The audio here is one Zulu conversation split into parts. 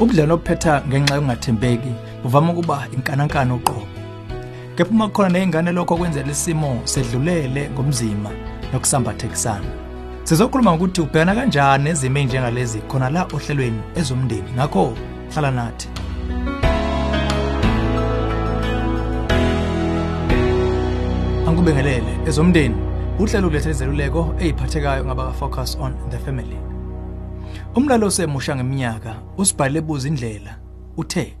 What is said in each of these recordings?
ubudlelwano obuphetha ngenxa yokungathembeki. Buvama ukuba inkanankana uqobo. Kepha uma kukhona ney'ngane lokho kwenzela isimo sedlulele ngomzima nokusambathekisana. Sizokhuluma ngokuthi ubhekana kanjani nezimo ey'njengalezi khona la ohlelweni ezomndeni. Ngakho hlala nathi. Angikubingelele ezomndeni uhlelo ukulethela izeluleko ey'phathekayo ngabaka-focus on the family. Umlalo osemusha ngeminyaka usibhalele buza indlela. Uthe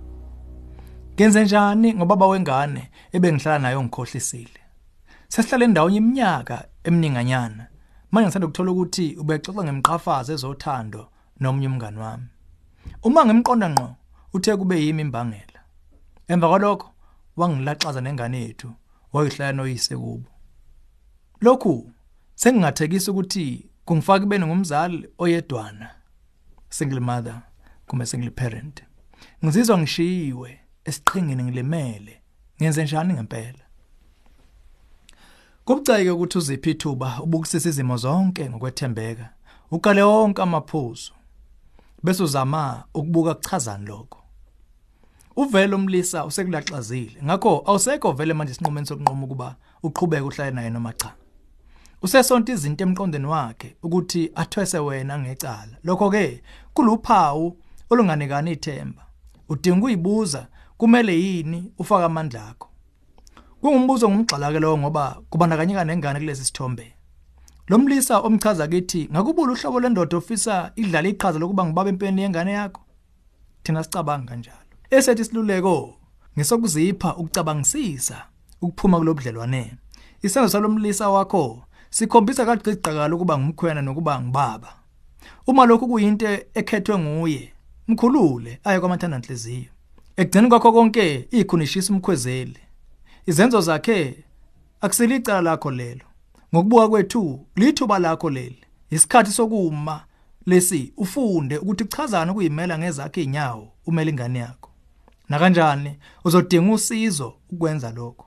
ngenze njani ngobaba wengane ebengihlala nayo ngikhohlisile? Sesihlale ndawonye iminyaka emininganyana. Manje ngisanda ukuthola ukuthi ubexoxa ngemqafazo ezothando nomunye umngani wami. Uma ngimqonda ngqo uthe kube yimi imbangela. Emva kwalokho wangilaxaza nengane yethu wayihlaya noyise kubo. Lokhu sengingathekisa ukuthi kungifaka ibene ngumzali oyedwana. Single mother kuma single parent ngizizwa ngishiyiwe esiqhingini ngilimele ngenze njani ngempela? Kubucayeke ukuthi uziphi ithuba ubukisisa izimo zonke ngokwethembeka ukale wonke amaphuzu bese uzama ukubuka kuchazani lokho. Uvele umlisa usekulaxazile ngakho awusekho vele manje isinqumeni sokunqoma ukuba uqhubeke uhlale naye noma cha. Usesonto izinto emqondweni wakhe ukuthi athwese wena ngecala lokho ke kuluphawu olunganikani ithemba udinga uyibuza kumele yini ufaka amandla akho Kungumbuzo ngumgxala ke lo ngoba kubandakanyeka nengane kulesi sithombe. Lo mlisa omchaza kithi ngakubula uhlobo lwendoda ofisa idlala iqhaza lokuba ngibaba empeni yengane yakho. Thina sicabanga kanjalo. Esethi siluleko ngisokuzipha ukucabangisisa ukuphuma kulobudlelwane. Isenzo salomlisa wakho sikhombisa kagqigqakala ukuba ngumkhwena nokuba ngibaba. Uma lokhu kuyinto ekhethwe nguye, mkhulule aye kwamathandana inhliziyo. Ekugcina kwakho konke ikhunishisa umkhwezeli. izenzo zakhe akuselicala lakho lelo ngokubuka kwethu lithuba lakho leli isikhathi sokuma lesi ufunde ukuthi kuchazana ukuyimela ngezakhe inyawo umele ingane yakho na kanjani uzodinga usizo ukwenza lokho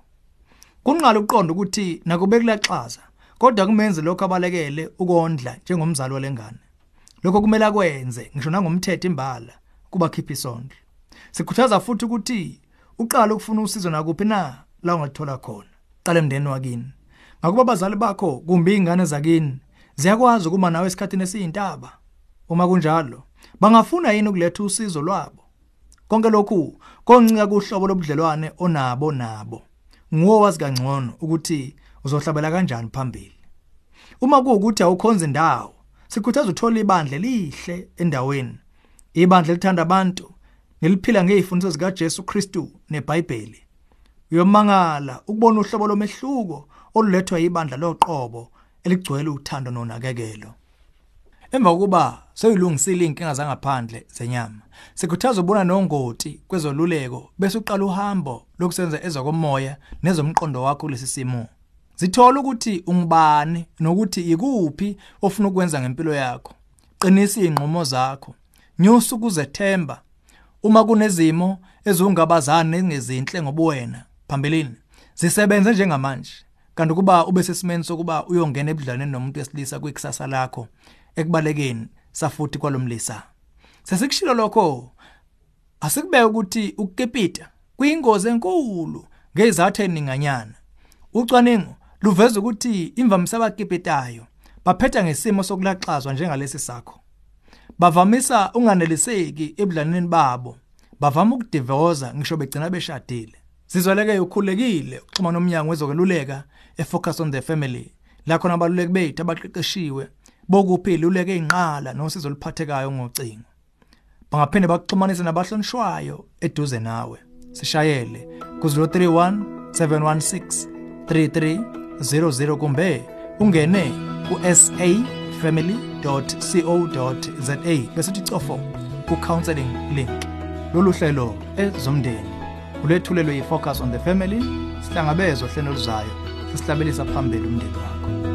kunqala ukuqonda ukuthi nakube kulaxaza kodwa kumenze lokho abalekele ukondla njengomzali walengane. Lokho kumele akwenze ngisho nangomthetho imbala kuba khipha isondlo. Sikhuthaza futhi ukuthi uqala ukufuna usizo nakuphi na la ungathola khona. Qala emndeni wakini. Ngakuba abazali bakho kumbe izingane zakini. Ziyakwazi ukuma nawe esikhatini esiyintaba. Uma kunjalo bangafuna yini ukuletha usizo lwabo? Konke lokhu koncika kuhlobo lobudlelwane onabo nabo. Nguwo wazi kangcono ukuthi uzohlabela kanjani phambili? Uma kuukuthi awukhonza indawo sikhuthaza uthola ibandla lihle endaweni. Ibandla lithanda abantu neliphila ngeifundiso zika Jesu Kristu neBhayibheli. Uyomangala ukubona uhlobo lomehluko olulethwa yibandla loqobo eligcwele uthando nonakekelo. Emva kokuba seyilungisile inkinga zangaphandle zenyama sikhuthaza ubona nongoti kwezoluleko bese uqala uhambo lokusenza ezokomoya nezomqondo wakho kulesi simo. Zithola ukuthi ungubani nokuthi ikuphi ofuna ukwenza ngempilo yakho. Qinisa inqomo zakho. Nyusa ukuzethemba. Uma kunezimo ezungabazana nezingezinhle ngobuwena phambilini zisebenze njengamanje. Kanti kuba ube sesimeni sokuba uyongena ebudlaneni nomuntu wesilisa kwikusasa lakho ekubalekeni safuthi kwalomlisa. Sesikushilo lokho asikubeka ukuthi ukukepita kuyingozi enkulu ngezathu eninganyana ucwaningo luveza ukuthi imvamisa abakepetayo baphetha ngesimo sokulaxazwa njengalesi sakho bavamisa unganeliseki ebudlaneni babo bavama ukudivoza ngisho begcina beshadile Sizweleke ukhulekile uxhuma nomnyango wezokweluleka efocus on the family la khona abaluleki bethu abaqeqeshiwe bokuphila uleke inqala nosizo luphathekayo ngocingo. Bangaphinde bakuxhumanise nabahlonishwayo eduze nawe. Sishayele ku 031 716 3300 kumbe ungene ku safamily.co.za bese ucofo ku counseling link. Lolu hlelo ezomndeni ulethulelwe yi-focus on the family sihlangabezwa hlelo luzayo sisihlabelisa phambili umndeni wakho